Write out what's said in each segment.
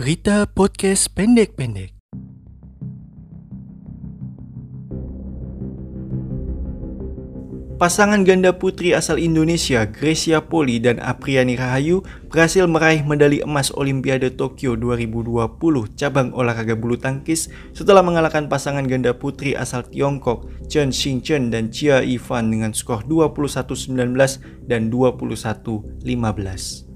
Berita podcast pendek-pendek. Pasangan ganda putri asal Indonesia, Gracia Poli dan Apriani Rahayu berhasil meraih medali emas Olimpiade Tokyo 2020 cabang olahraga bulu tangkis setelah mengalahkan pasangan ganda putri asal Tiongkok, Chen Xingchen dan Chia Yifan dengan skor 21-19 dan 21-15.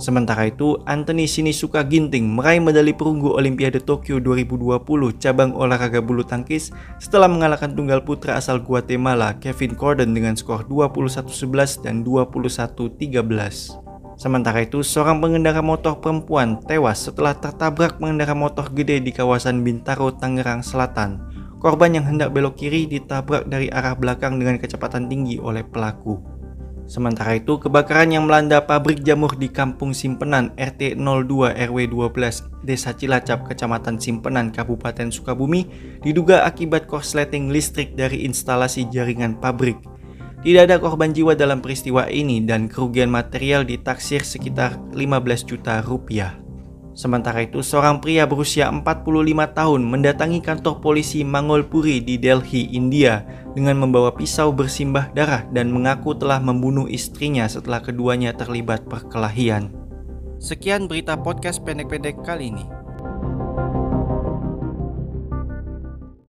Sementara itu, Anthony Sinisuka Ginting meraih medali perunggu Olimpiade Tokyo 2020 cabang olahraga bulu tangkis setelah mengalahkan tunggal putra asal Guatemala Kevin Corden dengan skor 21-11 dan 21-13. Sementara itu, seorang pengendara motor perempuan tewas setelah tertabrak pengendara motor gede di kawasan Bintaro, Tangerang Selatan. Korban yang hendak belok kiri ditabrak dari arah belakang dengan kecepatan tinggi oleh pelaku. Sementara itu, kebakaran yang melanda pabrik jamur di Kampung Simpenan RT 02 RW 12 Desa Cilacap, Kecamatan Simpenan, Kabupaten Sukabumi diduga akibat korsleting listrik dari instalasi jaringan pabrik. Tidak ada korban jiwa dalam peristiwa ini dan kerugian material ditaksir sekitar 15 juta rupiah. Sementara itu, seorang pria berusia 45 tahun mendatangi kantor polisi Mangolpuri di Delhi, India dengan membawa pisau bersimbah darah dan mengaku telah membunuh istrinya setelah keduanya terlibat perkelahian. Sekian berita podcast pendek-pendek kali ini.